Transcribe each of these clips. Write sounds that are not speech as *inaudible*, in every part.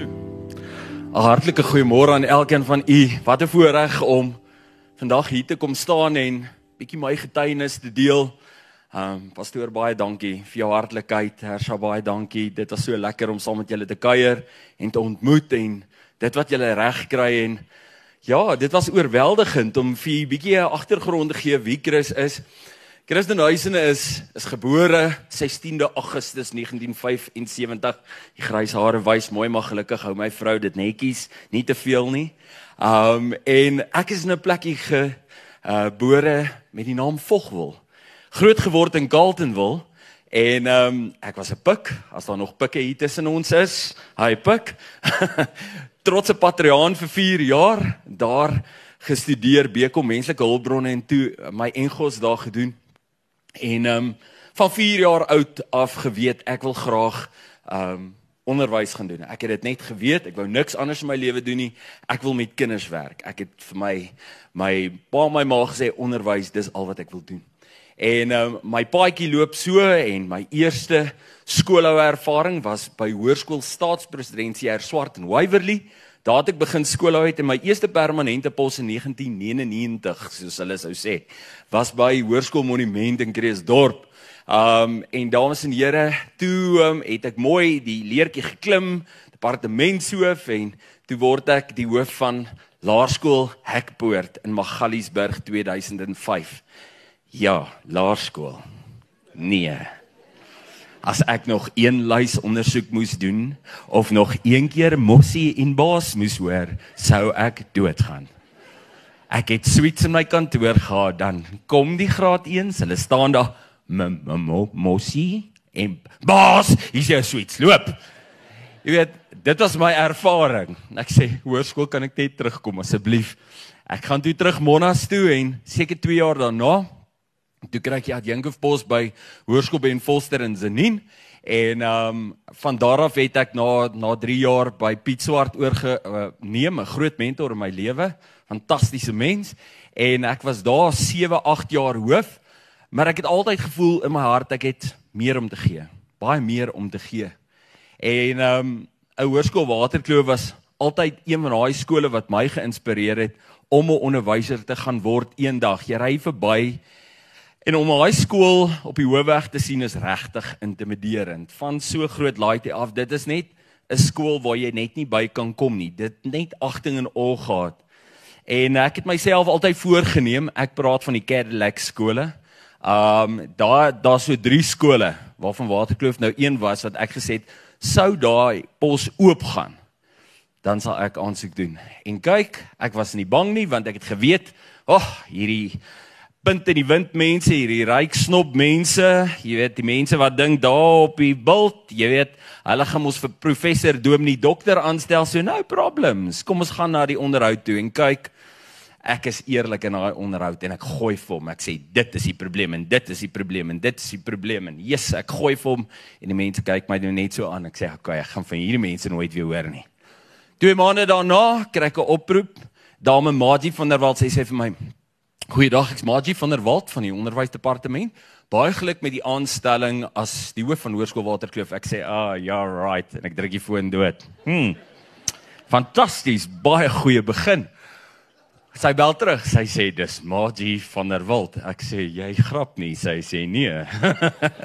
'n Hartlike goeiemôre aan elkeen van u. Wat 'n voorreg om vandag hier te kom staan en bietjie my getuienis te deel. Ehm um, pastoor baie dankie vir jou hartlikheid. Hersha baie dankie. Dit was so lekker om saam met julle te kuier en te ontmoet en dit wat julle reg kry en ja, dit was oorweldigend om vir 'n bietjie 'n agtergrond te gee wie Chris is. Christen Huisene is is gebore 16de Augustus 1975. Die grys hare wys mooi maar gelukkig hou my vrou dit netjies, nie te veel nie. Um en ek is in 'n plekkie gebore uh, met die naam Vogwel. Groot geword in Galtonville en um ek was 'n pik, as daar nog pikke hier tussen ons is. Hi pik. *laughs* Trotse patriaan vir 4 jaar daar gestudeer Bekom menslike hulpbronne en toe my engos daar gedoen. En ehm um, van 4 jaar oud af geweet ek wil graag ehm um, onderwys gaan doen. Ek het dit net geweet, ek wou niks anders in my lewe doen nie. Ek wil met kinders werk. Ek het vir my my pa en my ma gesê onderwys, dis al wat ek wil doen. En um, my paadjie loop so en my eerste skoolhou ervaring was by Hoërskool Staatspresidensie hier Swart in Waverley. Daar het ek begin skoolhou het en my eerste permanente pos in 1999, soos hulle sou sê, was by Hoërskool Monument in Kreeusdorp. Um en dames en here, toe um, het ek mooi die leertjie geklim, departementshoof en toe word ek die hoof van Laerskool Hekpoort in Magaliesburg 2005. Ja, laerskool. Nee as ek nog een lys ondersoek moes doen of nog een keer Mossie en Baas moes hoor, sou ek doodgaan. Ek het suits in my kantoor gehad, dan kom die graad 1s, hulle staan daar Mossie en Baas, hier's jou suits, loop. Jy weet, dit was my ervaring. Ek sê, hoërskool kan ek net terugkom asseblief. Ek gaan toe terug Monas toe en seker 2 jaar daarna Toe kry ek die adjunkpos by Hoërskool Ben Foster in Zenin en ehm um, van daar af het ek na na 3 jaar by Piet Swart oorgeneem, uh, 'n groot mentor in my lewe, fantastiese mens en ek was daar 7, 8 jaar hoof, maar ek het altyd gevoel in my hart ek het meer om te gee, baie meer om te gee. En ehm um, 'n hoërskool Waterkloof was altyd een van daai skole wat my geïnspireer het om 'n onderwyser te gaan word eendag. Jy ry verby En om 'n high skool op die hoofweg te sien is regtig intimiderend. Van so groot laaitie af, dit is net 'n skool waar jy net nie by kan kom nie. Dit net agting en al gehad. En ek het myself altyd voorgenem, ek praat van die Cadillac skole. Um daar daar's so drie skole waarvan Waterkloof nou een was wat ek gesê het sou daai pos oop gaan. Dan sal ek aansoek doen. En kyk, ek was nie bang nie want ek het geweet, ag, oh, hierdie punt in die wind mense hierdie ryk snop mense. Jy weet die mense wat dink daar op die bult jy weet hulle gaan ons vir professor Dominee dokter aanstel. So nou problems. Kom ons gaan na die onderhoud toe en kyk. Ek is eerlik in daai onderhoud en ek gooi vir hom. Ek sê dit is die probleem en dit is die probleem en dit is die probleem en yes ek gooi vir hom. En die mense kyk my nou net so aan. Ek sê okay ek gaan van hierdie mense nooit weer hoor nie. Twee maande daarna kry ek 'n oproep. Dame Magie van der Walt sê sy vir my Goeiedag, ek's Magie van der Walt van die onderwysdepartement. Baie geluk met die aanstelling as die hoof van Hoërskool Waterkloof. Ek sê, "Ah, ja, right." En ek druk die foon dood. Hm. Fantasties, baie goeie begin. Sy bel terug. Sy sê, "Dis Magie van der Walt." Ek sê, "Jy grap nie." Sy sê, "Nee."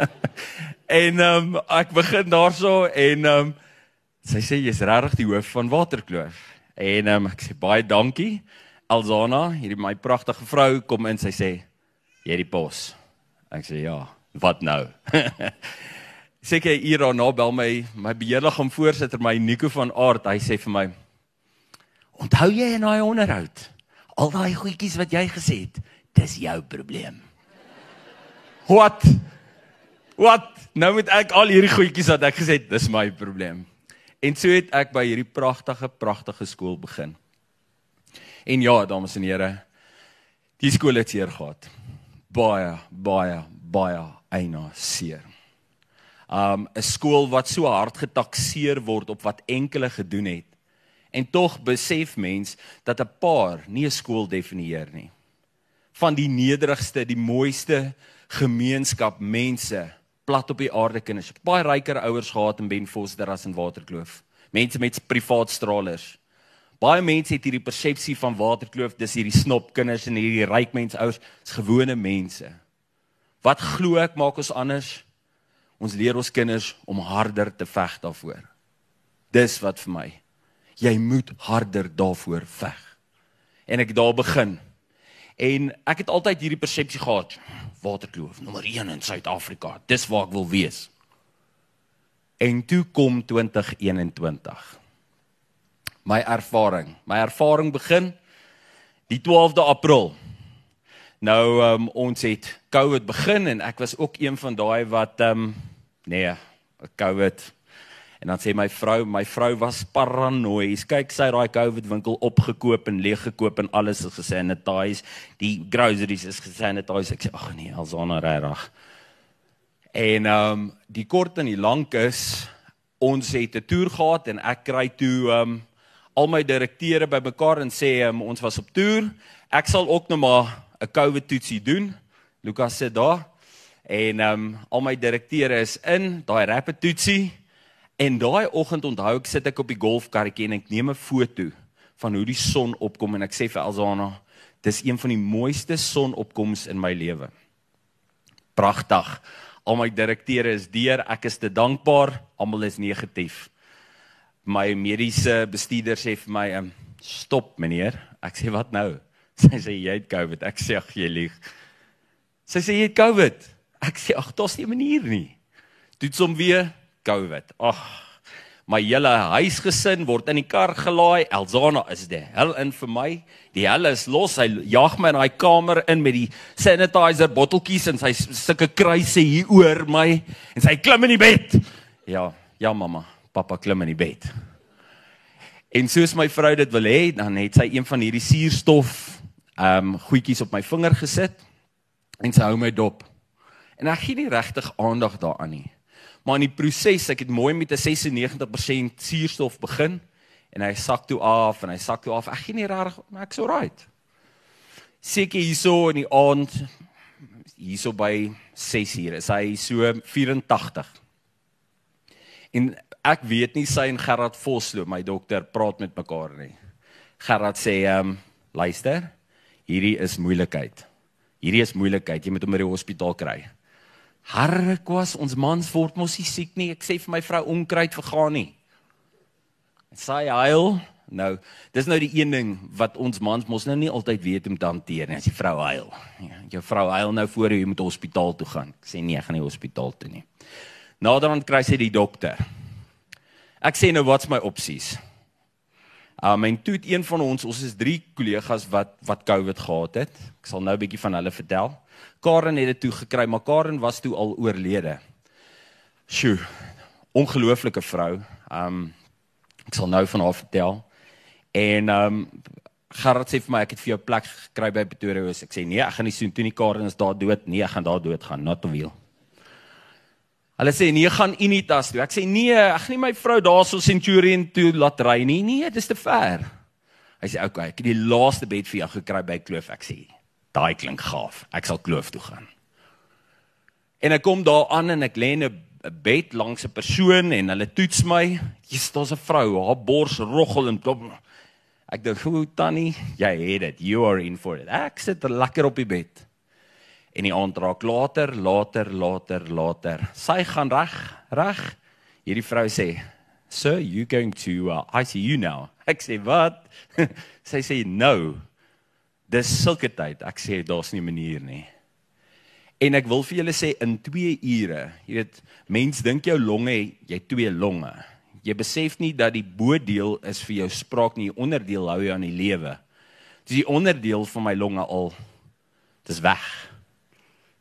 *laughs* en ehm um, ek begin daarso en ehm um, sy sê, "Jy's regtig die hoof van Waterkloof." En ehm um, ek sê, "Baie dankie." Alzana, hierdie my pragtige vrou kom in, sy sê, "Jy het die pos." Ek sê, "Ja, wat nou?" *laughs* Seker hier daarna bel my my beheerliggaam voorsitter, my Nico van Aard, hy sê vir my, "Onthou jy in daai onderhoud al daai goedjies wat jy gesê het? Dis jou probleem." *laughs* Wat? Wat? Nou moet ek al hierdie goedjies wat ek gesê het, dis my probleem. En so het ek by hierdie pragtige pragtige skool begin. En ja, dames en here, die skool het seer gehad. Baie, baie, baie eina seer. Um 'n skool wat so hard getakseer word op wat enkele gedoen het. En tog besef mens dat 'n paar nie 'n skool definieer nie. Van die nederigste, die mooiste gemeenskap mense plat op die aarde kinders. Baie ryker ouers gehad in Ben Foster as in Waterkloof. Mense met privaat stralers. Baie mense het hierdie persepsie van Waterkloof, dis hierdie snopkinders en hierdie ryk mense ouers, dis gewone mense. Wat glo ek maak ons anders? Ons leer ons kinders om harder te veg daarvoor. Dis wat vir my. Jy moet harder daarvoor veg. En ek daar begin. En ek het altyd hierdie persepsie gehad, Waterkloof nommer 1 in Suid-Afrika. Dis waar ek wil wees. En toe kom 2021 my ervaring. My ervaring begin die 12de April. Nou um, ons het COVID begin en ek was ook een van daai wat ehm um, nee, COVID. En dan sê my vrou, my vrou was paranoïes. Kyk, sy het daai COVID winkel opgekoop en leeg gekoop en alles is gesanitiseer. Die groceries is gesanitiseer. Ek sê ag nee, Alsana regtig. En ehm um, die kort en die lank is ons het 'n toer gehad en ek kry toe ehm um, al my direkteure bymekaar en sê um, ons was op toer. Ek sal ook nou maar 'n COVID toetsie doen. Lukas sit daar. En ehm um, al my direkteure is in daai rapid toetsie. En daai oggend onthou ek sit ek op die golfkarretjie en ek neem 'n foto van hoe die son opkom en ek sê vir Elsana, dis een van die mooiste sonopkomste in my lewe. Pragtig. Al my direkteure is deur, ek is te dankbaar, almal is negatief my mediese bestuurder sê vir my, um, "Stop, meneer." Ek sê, "Wat nou?" *laughs* Sy sê, "Jy het COVID." Ek sê, "Ag, jy lieg." Sy sê, "Jy het COVID." Ek sê, "Ag, daar's nie 'n manier nie." Toets hom weer, COVID. Ag, my hele huisgesin word in die kar gelaai. Elzana is die hel in vir my. Die hel is los. Hy jag my in daai kamer in met die sanitizer botteltjies en sy sulke kruise hier oor my en sy klim in die bed. Ja, ja mamma pappa klim in die bed. En soos my vrou dit wil hê, dan het sy een van hierdie suurstof ehm um, goedjies op my vinger gesit en sy hou my dop. En ek gee nie regtig aandag daaraan nie. Maar in die proses, ek het mooi met 'n 96% suurstof begin en hy sak toe af en hy sak toe af. Ek gee nie regtig, maar ek's alright. Seker hierso in die aand hierso by 6 uur is hy so 84. En ek weet nie sy en Gerard Vosloo, my dokter, praat met mekaar nie. Gerard sê, ehm, um, luister, hierdie is moeilikheid. Hierdie is moeilikheid. Jy moet hom by die hospitaal kry. Harre kwas, ons mans word mos nie siek nie. Ek sê vir my vrou onkruid vergaan nie. Sy huil. Nou, dis nou die een ding wat ons mans mos nou nie altyd weet om te hanteer nie. As die vrou huil. Ja, jou vrou huil nou voor jy moet hospitaal toe gaan. Ek sê nee, ek gaan nie hospitaal toe nie. Naderhand kry sy die dokter. Ek sê nou wat's my opsies? Um en toe het een van ons, ons is 3 kollegas wat wat COVID gehad het. Ek sal nou 'n bietjie van hulle vertel. Karen het dit toe gekry, maar Karen was toe al oorlede. Sjoe. Ongelooflike vrou. Um ek sal nou van haar vertel. En um Gerard sê vir my ek het vir jou plek gekry by Pretoria. Ek sê nee, ek gaan nie soen toe nie Karen is daar dood. Nee, ek gaan daar dood gaan, not a wheel. Hulle sê nee, gaan Unitas toe. Ek sê nee, ek gaan nie my vrou daarso Centurion toe laat ry nie. Nee, dis te ver. Hy sê okay, ek het die laaste bed vir jou gekry by Kloof. Ek sê daai klink gaaf. Ek sal Kloof toe gaan. En ek kom daar aan en ek lê in 'n bed langs 'n persoon en hulle toets my. Jy's daar's 'n vrou, haar bors roggel en klop. Ek dink, "Hoe tannie, jy het dit. You are in for it." Ek sit lekker op die bed en die aand raak later, later, later, later. Sy gaan reg, reg. Hierdie vrou sê, "Sir, you going to uh, ICU now?" Ek sê, "Wat?" *laughs* sy sê, "No. Dis sulke tyd." Ek sê, "Daar's nie 'n manier nie." En ek wil vir julle sê in 2 ure, jy weet, mens dink jou longe, jy twee longe. Jy besef nie dat die bodeel is vir jou spraak nie, die onderdeel hou jou aan die lewe. Dis die onderdeel van my longe al. Dis weg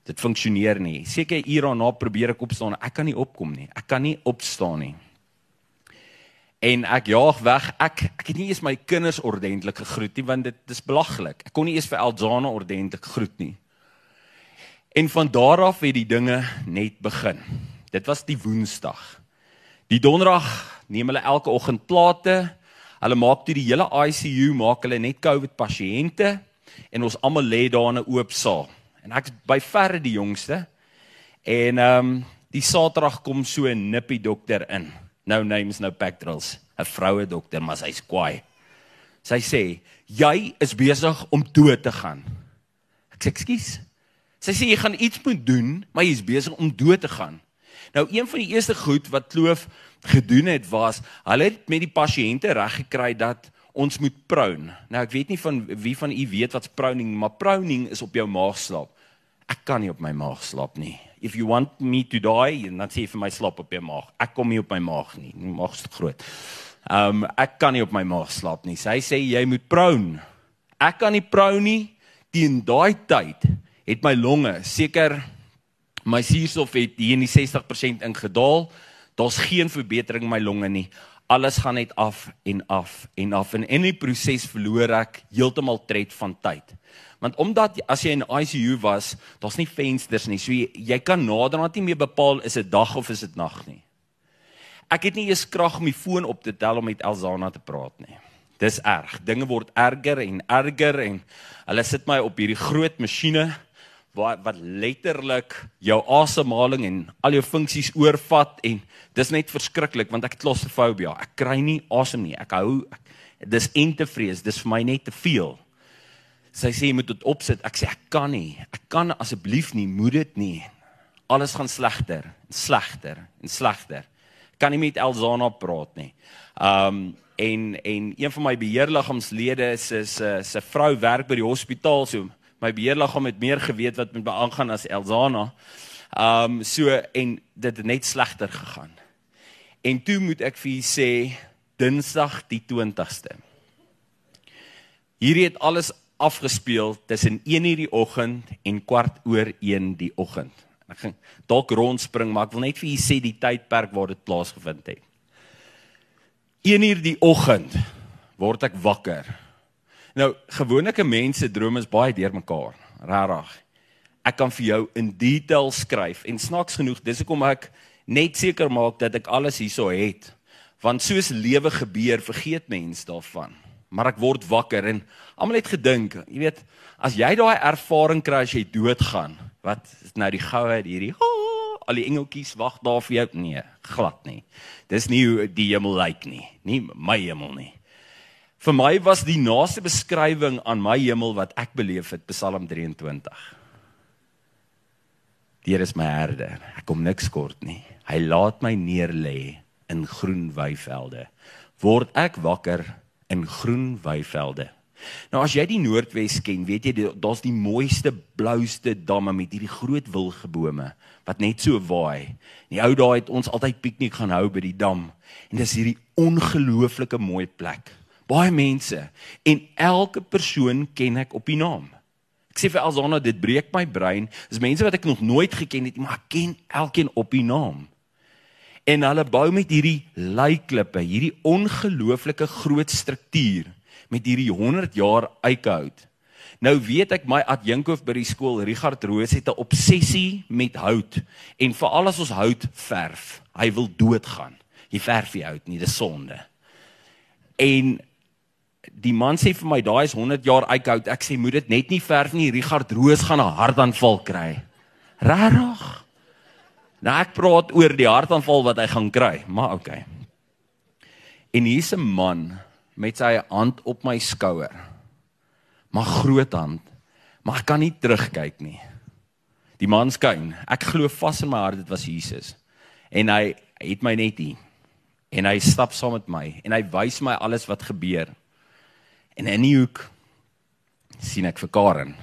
dit funksioneer nie. Seker ure daarna probeer ek opstaan, ek kan nie opkom nie. Ek kan nie opstaan nie. En ek jaag weg. Ek ek het nie eens my kinders ordentlik gegroet nie want dit is belaglik. Ek kon nie eens vir Eljana ordentlik groet nie. En van daar af het die dinge net begin. Dit was die Woensdag. Die Donderdag neem hulle elke oggend plate. Hulle maak toe die hele ICU maak hulle net COVID pasiënte en ons almal lê daar in 'n oop saal en ek by verre die jongste. En ehm um, die Saterdag kom so 'n nippie dokter in. No names no pectorals. 'n vroue dokter, maar sy's kwaai. Sy sê, "Jy is besig om dood te gaan." Ek sê, "Ekskuus." Sy sê jy gaan iets moet doen, maar jy's besig om dood te gaan. Nou een van die eerste goed wat Kloof gedoen het was, hulle het met die pasiënte reg gekry dat ons moet proun. Nou ek weet nie van wie van u weet wat prouning, maar prouning is op jou maag slaap. Ek kan nie op my maag slaap nie. If you want me to die, dan sê vir my slaap op jou maag. Ek kom nie op my maag nie. My maag is te groot. Um, ek kan nie op my maag slaap nie. Sy sê jy moet proun. Ek kan nie proun nie. Teen daai tyd het my longe seker my suurstof het hier in die 60% ingedaal. Daar's geen verbetering in my longe nie. Alles gaan net af en af en af en in die proses verloor ek heeltemal tred van tyd. Want omdat as jy in ICU was, daar's nie vensters nie. So jy, jy kan naderhand nie meer bepaal is dit dag of is dit nag nie. Ek het nie eens krag om die foon op te tel om met Elzana te praat nie. Dis erg. Dinge word erger en erger en hulle sit my op hierdie groot masjiene wat wat letterlik jou asemhaling en al jou funksies oorvat en dis net verskriklik want ek het klostrofobie. Ek kry nie asem nie. Ek hou ek, dis entevrees. Dis vir my net te veel. Sy sê jy moet dit opsit. Ek sê ek kan nie. Ek kan asseblief nie. Moet dit nie. Alles gaan slegter en slegter en slegter. Kan nie met Elzana praat nie. Um en en een van my beheerliggaamslede se se se vrou werk by die hospitaal so my beheerliggaam het meer geweet wat met my aangaan as Elzana. Um so en dit het net slegter gegaan. En toe moet ek vir u sê Dinsdag die 20ste. Hierdie het alles afgespeel tussen 1:00 die oggend en kwart oor 1 die oggend. Ek ging dalk rondspring, maar ek wil net vir u sê die tydperk waar dit plaasgevind het. 1:00 die oggend word ek wakker Nou, gewone mense drome is baie deurmekaar, regtig. Ek kan vir jou in detail skryf en snaaks genoeg, dis hoekom ek net seker maak dat ek alles hierso het. Want soos lewe gebeur, vergeet mens daarvan. Maar ek word wakker en almal het gedink, jy weet, as jy daai ervaring kry as jy doodgaan, wat is nou die goue hierdie oh, al die engeltjies wag daar vir jou? Nee, glad nie. Dis nie hoe die hemel lyk nie, nie my hemel nie. Vir my was die naaste beskrywing aan my hemel wat ek beleef het Psalm 23. Die Here is my herder. Ek kom niks kort nie. Hy laat my neer lê in groen weivelde. Word ek wakker in groen weivelde. Nou as jy die Noordwes ken, weet jy daar's die mooiste blouste damme met hierdie groot wilgebome wat net so waai. In die ou dae het ons altyd piknik gaan hou by die dam en dis hierdie ongelooflike mooi plek baie mense en elke persoon ken ek op die naam. Ek sê vir Alzana dit breek my brein. Dis mense wat ek nog nooit geken het, maar ek ken elkeen op die naam. En hulle bou met hierdie leiklippe, hierdie ongelooflike groot struktuur met hierdie 100 jaar eikehout. Nou weet ek my adjunkhoof by die skool, Richard Roos het 'n obsessie met hout en veral as ons hout verf, hy wil doodgaan. Jy verf die hout nie, dis sonde. En die man sê vir my daai is 100 jaar eikhout. Ek sê moet dit net nie verf nie. Richard Roos gaan 'n hartaanval kry. Regtig? Nou ek praat oor die hartaanval wat hy gaan kry, maar okay. En hier's 'n man met sy hand op my skouer. Maar groot hand. Maar ek kan nie terugkyk nie. Die man skyn. Ek glo vas in my hart dit was Jesus. En hy het my net hier. En hy stap saam met my en hy wys my alles wat gebeur. En in die hoek sien ek vir Karen.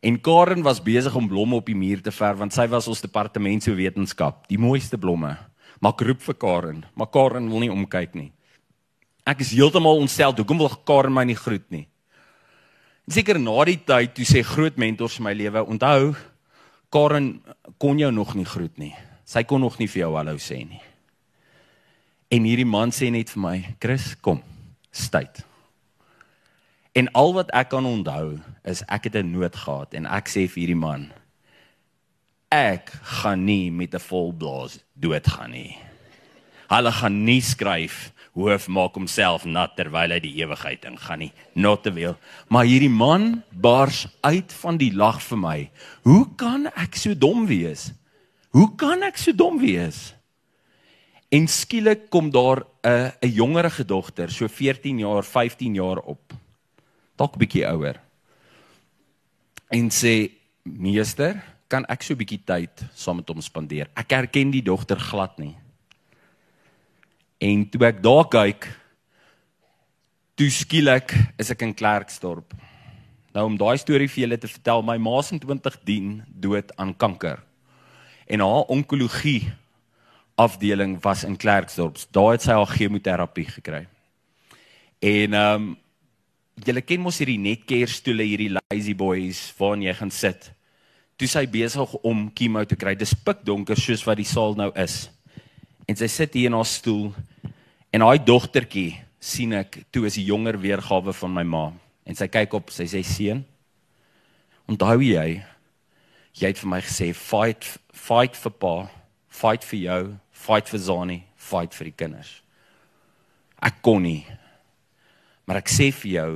En Karen was besig om blomme op die muur te verf want sy was ons departement so wetenskap, die mooiste blomme. Maar ek roep vir Karen, maar Karen wil nie omkyk nie. Ek is heeltemal ontstel, hoekom wil Karen my nie groet nie? Seker na die tyd toe sê groot mentors in my lewe, onthou Karen kon jou nog nie groet nie. Sy kon nog nie vir jou hallo sê nie. En hierdie man sê net vir my, "Chris, kom. Styt." En al wat ek kan onthou is ek het 'n nood gehad en ek sê vir hierdie man ek gaan nie met 'n vol blaas doodgaan nie. Hulle gaan nie skryf hoof maak homself nat terwyl hy die ewigheid ingaan nie. Not te veel. Maar hierdie man bars uit van die lag vir my. Hoe kan ek so dom wees? Hoe kan ek so dom wees? En skielik kom daar 'n 'n jongerige dogter, so 14 jaar, 15 jaar op. Dalk 'n bietjie ouer. En sê: "Meester, kan ek so 'n bietjie tyd saam met hom spandeer?" Ek herken die dogter glad nie. En toe ek daar kyk, toe skielik is ek in Klerksdorp. Nou om daai storie vir julle te vertel, my ma se in 2010 dood aan kanker. En haar onkologie afdeling was in Klerksdorp. Daar het sy haar chemoterapie gekry. En ehm um, julle ken mos hierdie netcare stoele hierdie lazy boys waarin jy gaan sit. Toe sy besig om chemo te kry. Dis pikdonker soos wat die saal nou is. En sy sit hier in haar stoel en haar dogtertjie sien ek toe is die jonger weergawe van my ma en sy kyk op sy sê seun onthou jy jy het vir my gesê fight fight vir pa fight vir jou fight vir Zani, fight vir die kinders. Ek kon nie. Maar ek sê vir jou,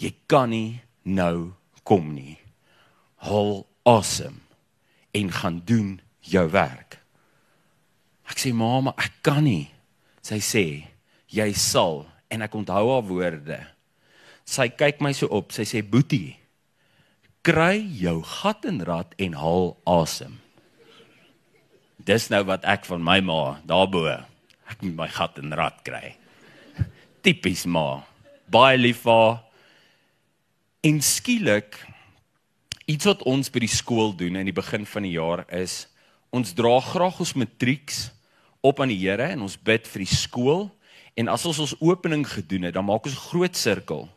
jy kan nie nou kom nie. Hol awesome en gaan doen jou werk. Ek sê mamma, ek kan nie. Sy sê jy sal en ek onthou haar woorde. Sy kyk my so op. Sy sê boetie, kry jou gat en rad en haal asem. Dis nou wat ek van my ma daarbo ek moet my gat in rad kry. Tipies ma. Baie lief vir haar. En skielik iets wat ons by die skool doen in die begin van die jaar is ons dra graag ons matrieks op aan die Here en ons bid vir die skool en as ons ons opening gedoen het, dan maak ons 'n groot sirkel.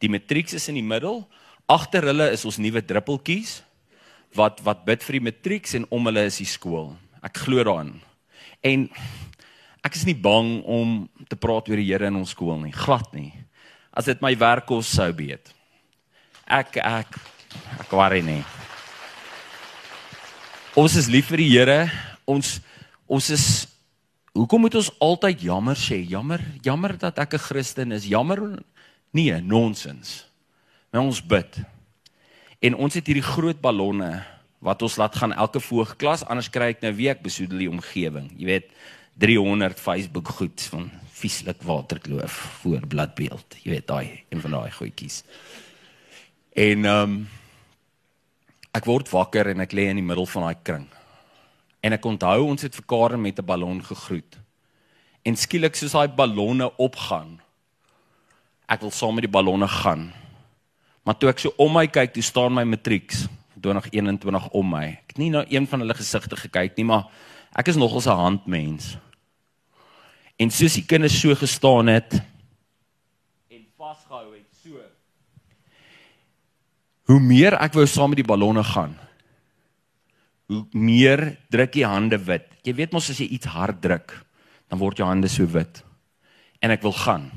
Die matrieks is in die middel, agter hulle is ons nuwe druppeltjies wat wat bid vir die matrieks en om hulle is die skool. Ek glo daarin. En ek is nie bang om te praat oor die Here in ons skool nie, glad nie. As dit my werk kos sou weet. Ek ek ek worry nie. Ons is lief vir die Here. Ons ons is Hoekom moet ons altyd jammer sê? Jammer, jammer dat ek 'n Christen is. Jammer nee, nonsens. Nou ons bid. En ons het hierdie groot ballonne wat ons laat gaan elke voogklas anders kry ek nou wie ek besoedel die omgewing jy weet 300 Facebook goed van vieslik waterkloof voor bladbeeld. Jy weet daai een van daai goedjies. En ehm um, ek word wakker en ek lê in die middel van daai kring. En ek onthou ons het vir Karen met 'n ballon gegroet. En skielik soos daai ballonne opgaan ek wil saam met die ballonne gaan. Maar toe ek so om my kyk toe staan my matrieks 2021 om my. Ek het nie na een van hulle gesigte gekyk nie, maar ek is nogal 'n handmens. En soos die kinders so gestaan het en vasgehou het so. Hoe meer ek wou saam met die ballonne gaan, hoe meer druk jy hande wit. Jy weet mos as jy iets hard druk, dan word jou hande so wit. En ek wil gaan.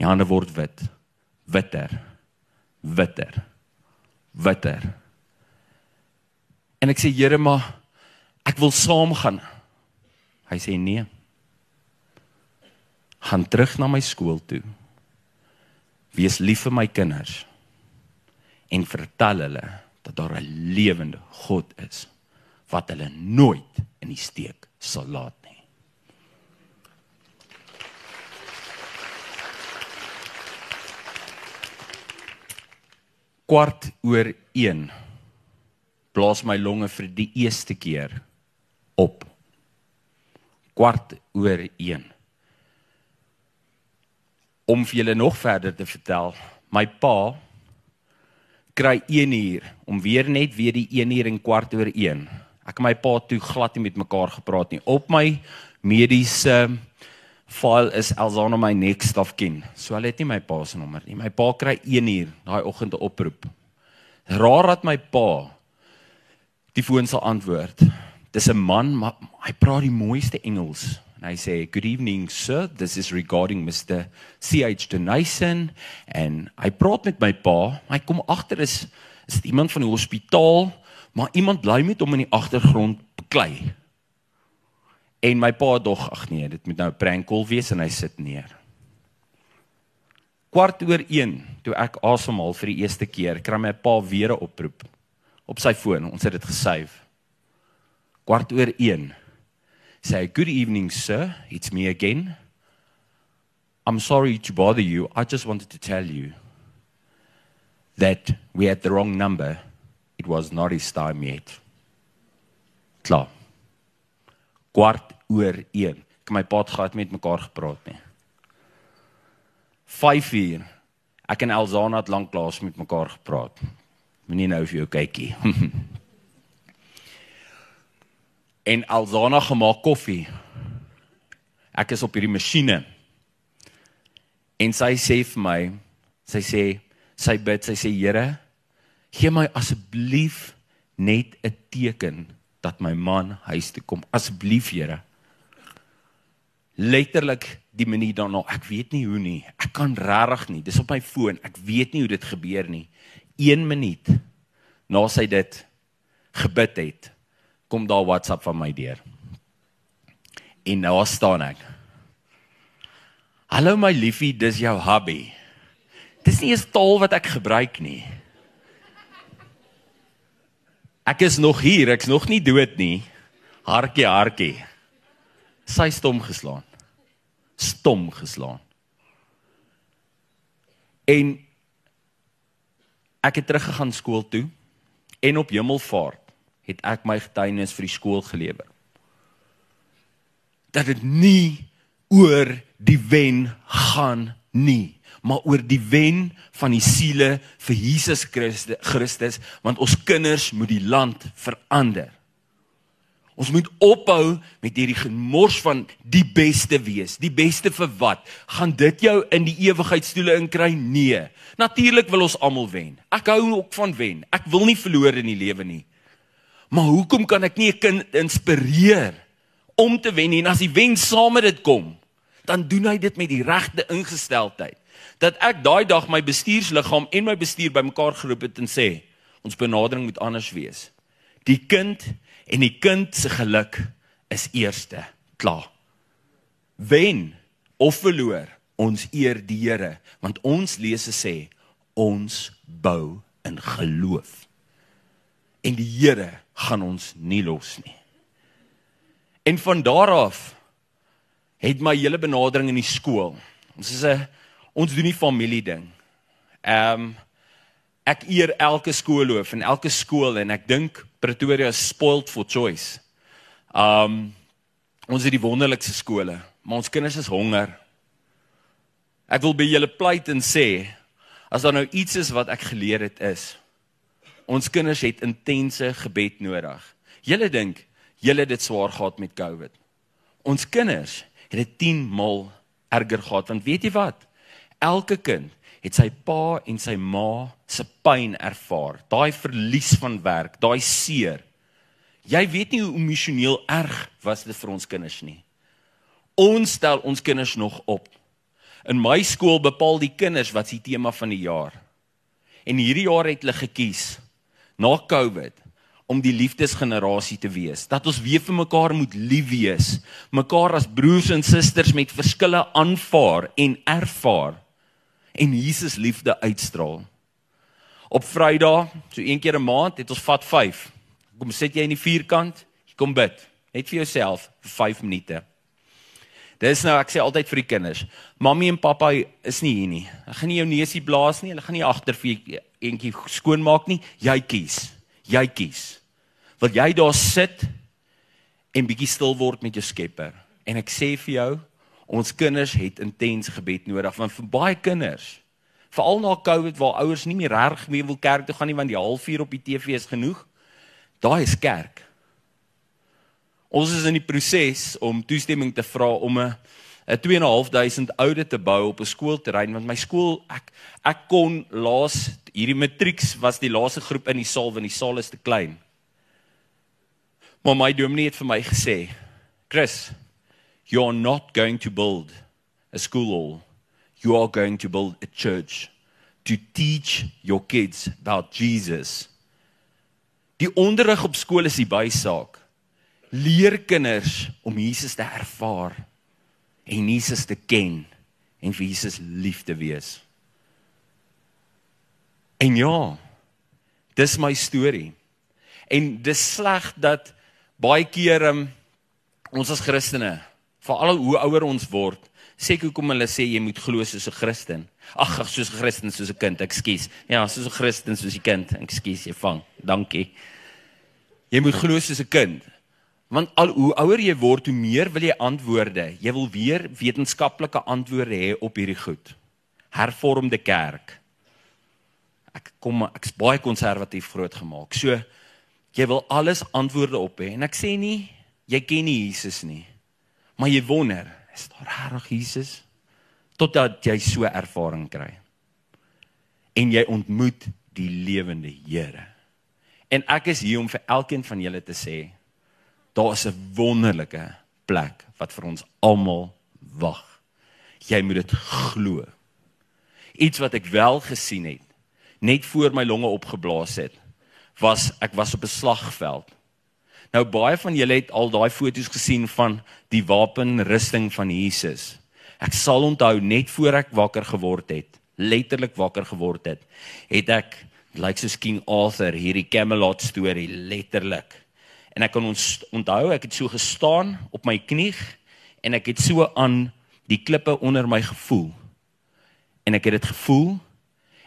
Die hande word wit. Witter. Witter. Witter. En ek sê Here, maar ek wil saam gaan. Hy sê nee. Gaan terug na my skool toe. Wees lief vir my kinders en vertel hulle dat daar 'n lewende God is wat hulle nooit in die steek sal laat nie. Kwart oor 1 blaas my longe vir die eerste keer op. Kwart oor 1. Om vir julle nog verder te vertel, my pa kry 1 uur om weer net weer die 1 uur en kwart oor 1. Ek en my pa toe glad nie met mekaar gepraat nie. Op my mediese file is Elzana my next of kin. So hulle het nie my pa se nommer nie. My pa kry 1 uur daai oggend 'n oproep. Raar dat my pa die foon sal antwoord. Dis 'n man, maar hy praat die mooiste Engels. En hy sê, "Good evening, sir. This is regarding Mr. CH Denyson." En hy praat met my pa. Hy kom agter is is dit iemand van die hospitaal, maar iemand bly met hom in die agtergrond beklei. En my pa dog, ag nee, dit moet nou 'n prank call wees en hy sit neer. Kwart oor 1, toe ek asemhaal vir die eerste keer, kry my pa weer 'n oproep op sy foon. Ons het dit gesave. Kwart oor 1 Say, "Good evening, sir. It's me again. I'm sorry to bother you. I just wanted to tell you that we had the wrong number. It was not his time yet." Klaar. Kwart oor 1. Ek my pa het gehad met mekaar gepraat nie. 5 uur. Ek en Elzana het lanklaas met mekaar gepraat. Moenie nou vir jou kykie. En Elzana gemaak koffie. Ek is op hierdie masjiene. En sy sê vir my, sy sê, sy bid, sy sê Here, gee my asseblief net 'n teken dat my man huis toe kom. Asseblief, Here. Letterlik die minuut daarna, ek weet nie hoe nie. Ek kan regtig nie. Dis op my foon. Ek weet nie hoe dit gebeur nie. 1 minuut na sy dit gebid het, kom daar WhatsApp van my deur. En nou staan ek. Hallo my liefie, dis jou hubby. Dis nie 'n taal wat ek gebruik nie. Ek is nog hier, ek's nog nie dood nie. Hartjie, hartjie. Sy stom geslaan. Stom geslaan. En ek het teruggegaan skool toe en op Hemelvaart het ek my getuienis vir die skool gelewer. Dat dit nie oor die wen gaan nie maar oor die wen van die siele vir Jesus Christus want ons kinders moet die land verander. Ons moet ophou met hierdie gemors van die beste wees. Die beste vir wat? Gaan dit jou in die ewigheidstoele inkry? Nee. Natuurlik wil ons almal wen. Ek hou ook van wen. Ek wil nie verloor in die lewe nie. Maar hoekom kan ek nie 'n kind inspireer om te wen nie? En as die wen saam met dit kom, dan doen hy dit met die regte ingesteldheid dat ek daai dag my bestuursliggaam en my bestuur bymekaar geroep het en sê ons benadering moet anders wees. Die kind en die kind se geluk is eerste. Klaar. Wen of verloor, ons eer die Here want ons lese sê ons bou in geloof. En die Here gaan ons nie los nie. En van daar af het my hele benadering in die skool. Ons is 'n ons doen nie familie ding. Ehm um, ek eer elke skoolhoof en elke skool en ek dink Pretoria is spoiled for choice. Ehm um, ons het die wonderlikste skole, maar ons kinders is honger. Ek wil by julle pleit en sê as daar nou iets is wat ek geleer het is ons kinders het intense gebed nodig. Julle dink julle het dit swaar gehad met COVID. Ons kinders het dit 10 mal erger gehad want weet jy wat? elke kind het sy pa en sy ma se pyn ervaar. Daai verlies van werk, daai seer. Jy weet nie hoe emosioneel erg was dit vir ons kinders nie. Ons stel ons kinders nog op. In my skool bepaal die kinders wat se tema van die jaar. En hierdie jaar het hulle gekies na COVID om die liefdesgenerasie te wees. Dat ons weer vir mekaar moet lief wees. Mekaar as broers en susters met verskille aanvaar en ervaar en Jesus liefde uitstraal. Op Vrydag, so een keer 'n maand, het ons vat 5. Kom sit jy in die vierkant, jy kom bid, net vir jouself vir 5 minute. Dis nou ek sê altyd vir die kinders, mammie en pappa is nie hier nie. Hulle gaan nie jou neusie blaas nie, hulle gaan nie agter vir eentjie skoon maak nie. Jy kies. Jy kies. Wil jy daar sit en bietjie stil word met jou Skepper? En ek sê vir jou, Ons kinders het intens gebed nodig want vir baie kinders veral na Covid waar ouers nie meer reg meer wil kerk toe gaan nie want die halfuur op die TV is genoeg. Daai is kerk. Ons is in die proses om toestemming te vra om 'n 'n 2.500 oude te bou op 'n skoolterrein want my skool ek ek kon laas hierdie matrieks was die laaste groep in die saal want die saal is te klein. Maar my dominee het vir my gesê, Chris, you're not going to build a school hall. You are going to build a church to teach your kids about Jesus. Die onderrig op skool is die bysaak. Leer kinders om Jesus te ervaar en Jesus te ken en vir Jesus lief te wees. En ja, dis my storie. En dis sleg dat baie keer um, ons as Christene, veral hoe ouer ons word, sê ek hoekom hulle sê jy moet glo soos 'n Christen. Ag, soos 'n Christen soos 'n kind, ekskuus. Ja, soos 'n Christen soos 'n kind, ekskuus, jy vang. Dankie. Jy moet glo soos 'n kind. Want al hoe ouer jy word, hoe meer wil jy antwoorde. Jy wil weer wetenskaplike antwoorde hê op hierdie goed. Hervormde kerk. Ek kom ek's baie konservatief grootgemaak. So jy wil alles antwoorde op hê en ek sê nie jy ken nie Jesus nie. Maar jy wonder, is daar regtig Jesus totdat jy so ervaring kry en jy ontmoet die lewende Here en ek is hier om vir elkeen van julle te sê daar is 'n wonderlike plek wat vir ons almal wag jy moet dit glo iets wat ek wel gesien het net voor my longe opgeblaas het was ek was op 'n slagveld Nou baie van julle het al daai foto's gesien van die wapenrusting van Jesus. Ek sal onthou net voor ek wakker geword het, letterlik wakker geword het, het ek lyk soos King Arthur hierdie Camelot storie letterlik. En ek kan ons onthou ek het so gestaan op my knie en ek het so aan die klippe onder my gevoel. En ek het dit gevoel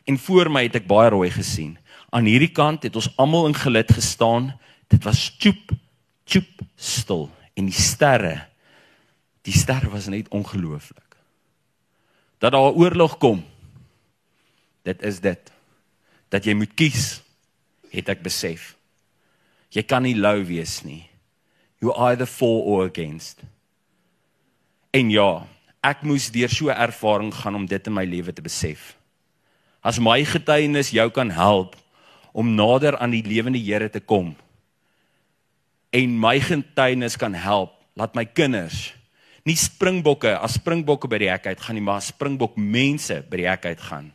en voor my het ek baie rooi gesien. Aan hierdie kant het ons almal in gelid gestaan. Dit was tjoep tjoep stil. En die sterre die sterre was net ongelooflik. Dat daar 'n oorlog kom dit is dit. Dat jy moet kies het ek besef. Jy kan nie lou wees nie. You either for or against. En ja ek moes deur so ervaring gaan om dit in my lewe te besef as my getuienis jou kan help om nader aan die lewende Here te kom en my getuienis kan help laat my kinders nie springbokke as springbokke by die hek uit gaan nie maar springbok mense by die hek uit gaan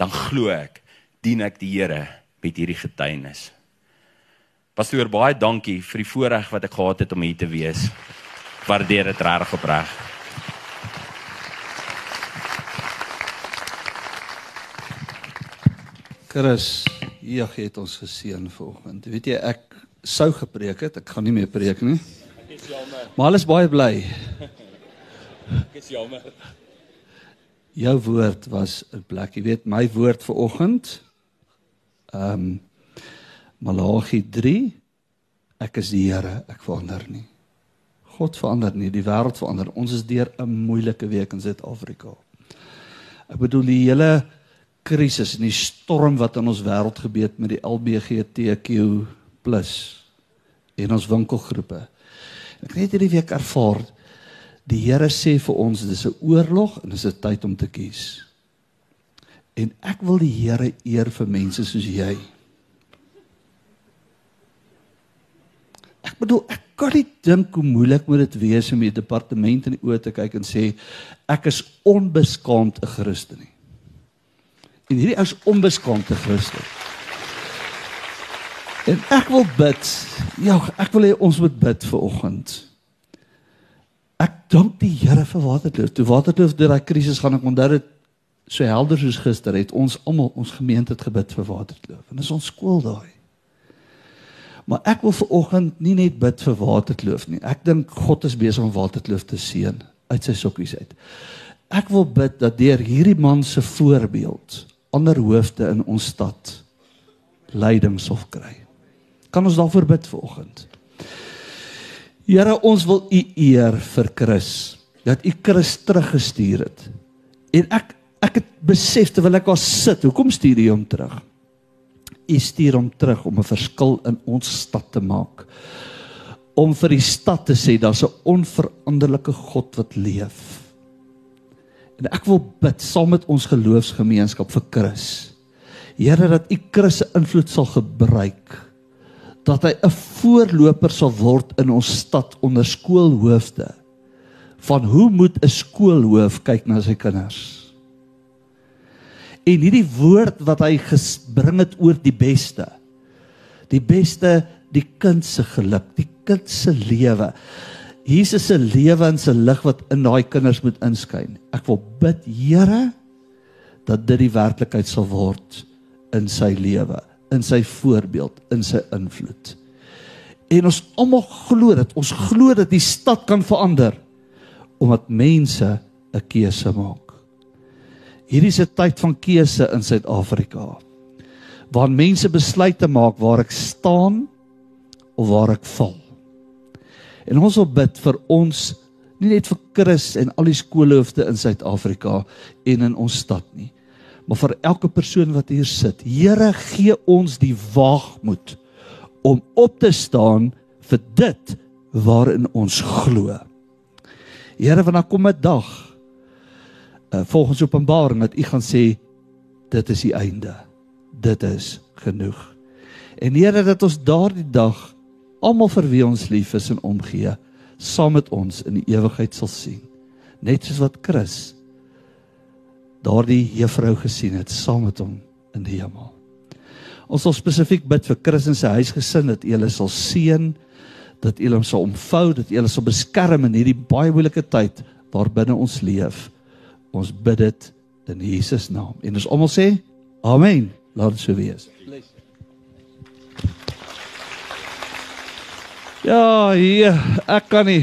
dan glo ek dien ek die Here met hierdie getuienis. Pastoor baie dankie vir die voorreg wat ek gehad het om hier te wees. Waardeer dit reg opreg Chris, hier het ons geseën vanoggend. Weet jy ek sou gepreek het. Ek gaan nie meer preek nie. Ek is jammer. Maar alles baie bly. Ek is jammer. Jou woord was 'n plek. Jy weet my woord vir oggend. Ehm um, Malagi 3. Ek is die Here, ek verander nie. God verander nie, die wêreld verander. Ons is deur 'n moeilike week in Suid-Afrika. Ek bedoel die hele krisis en die storm wat in ons wêreld gebeur met die LGBTQ en ons winkelgroepe. Ek het hierdie week ervaar die Here sê vir ons dis 'n oorlog en dis 'n tyd om te kies. En ek wil die Here eer vir mense soos jy. Ek bedoel ek kan nie dink hoe moeilik moet dit wees om die departement in die oë te kyk en sê ek is onbeskaamd 'n Christen nie. En hierdie ou is onbeskaamd 'n Christen. En ek wil bid. Ja, ek wil hê ons moet bid vir oggend. Ek dank die Here vir Waterkloof. Toe Waterkloof deur daai krisis gaan ek onthou dit so helder soos gister het ons almal ons gemeente het gebid vir Waterkloof. En dis ons skool daai. Maar ek wil vir oggend nie net bid vir Waterkloof nie. Ek dink God is besig om Waterkloof te seën uit sy sokkies uit. Ek wil bid dat deur hierdie man se voorbeeld ander hoofde in ons stad leiding sal kry. Kan ons daarvoor bid vanoggend? Here, ons wil U eer vir Chris dat U Chris teruggestuur het. En ek ek het besef terwyl ek daar sit, hoekom stuur U hom terug? U stuur hom terug om 'n verskil in ons stad te maak. Om vir die stad te sê daar's 'n onveranderlike God wat leef. En ek wil bid saam met ons geloofsgemeenskap vir Chris. Here dat U Chris se invloed sal gebruik dat hy 'n voorloper sal word in ons stad onder skoolhoofde. Van hoe moet 'n skoolhoof kyk na sy kinders? En hierdie woord wat hy gebring het oor die beste. Die beste die kind se geluk die kind se lewe Jesus se lewe en se lig wat in daai kinders moet inskyn ek wil bid Here dat dit die werklikheid sal word in sy lewe in sy voorbeeld, in sy invloed. En ons almal glo dit. Ons glo dat die stad kan verander omdat mense 'n keuse maak. Hierdie is 'n tyd van keuse in Suid-Afrika. Waar mense besluite maak waar ek staan of waar ek val. En ons wil bid vir ons nie net vir Chris en al die skoolhoofde in Suid-Afrika en in ons stad nie, maar vir elke persoon wat hier sit. Here, gee ons die waagmoed om op te staan vir dit waarin ons glo. Here, wanneer kom 'n dag uh, volgens Openbaring dat U gaan sê dit is die einde. Dit is genoeg. En Here, dat ons daardie dag almal vir wie ons lief is en omgee, saam met ons in die ewigheid sal sien. Net soos wat Chris daardie juffrou gesien het saam met hom in die hemel. Ons sal spesifiek bid vir Chris en sy huisgesin dat U hulle sal seën, dat U hulle sal omvou, dat U hulle sal beskerm in hierdie baie moeilike tyd waarbinne ons leef. Ons bid dit in Jesus naam. En ons almal sê amen. Laat dit so wees. Ja, hier, ek kan nie.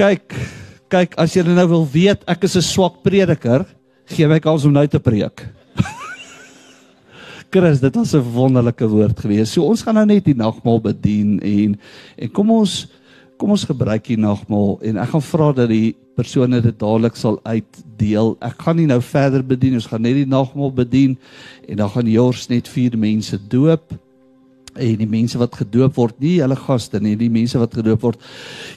Kyk, kyk as jy nou wil weet ek is 'n swak prediker, gee my kans om nou te preek. *laughs* Chris, dit was 'n wonderlike woord geweest. So ons gaan nou net die nagmaal bedien en en kom ons kom ons gebruik die nagmaal en ek gaan vra dat die persone dit dadelik sal uitdeel. Ek gaan nie nou verder bedien, ons gaan net die nagmaal bedien en dan gaan Jors net vier mense doop en die mense wat gedoop word, nie hulle gaste nie, die mense wat gedoop word.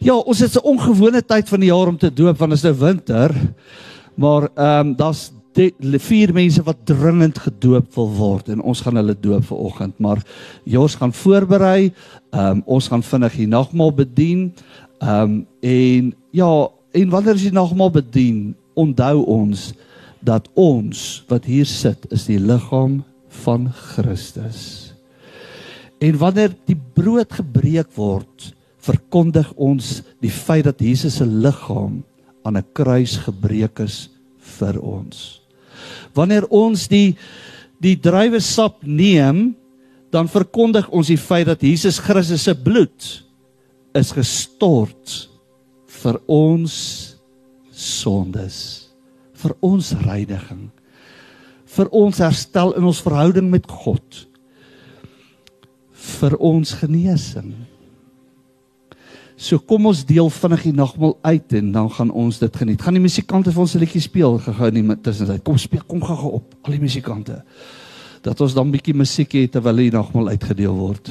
Ja, ons het 'n ongewone tyd van die jaar om te doop want dit is nou winter. Maar ehm um, daar's vier mense wat dringend gedoop wil word en ons gaan hulle doop vir oggend, maar Jos gaan voorberei. Ehm um, ons gaan vinnig die nagmaal bedien. Ehm um, en ja, en wanneer as jy nagmaal bedien, onthou ons dat ons wat hier sit is die liggaam van Christus. En wanneer die brood gebreek word, verkondig ons die feit dat Jesus se liggaam aan 'n kruis gebreek is vir ons. Wanneer ons die die druiwesap neem, dan verkondig ons die feit dat Jesus Christus se bloed is gestort vir ons sondes, vir ons reiniging, vir ons herstel in ons verhouding met God vir ons genesing. So kom ons deel vinnig die nagmaal uit en dan gaan ons dit geniet. Gaan die musikante vir ons 'n liedjie speel gehou in die tussentyd. Kom speel, kom gou-gou op al die musikante. Dat ons dan 'n bietjie musiek het terwyl die nagmaal uitgedeel word.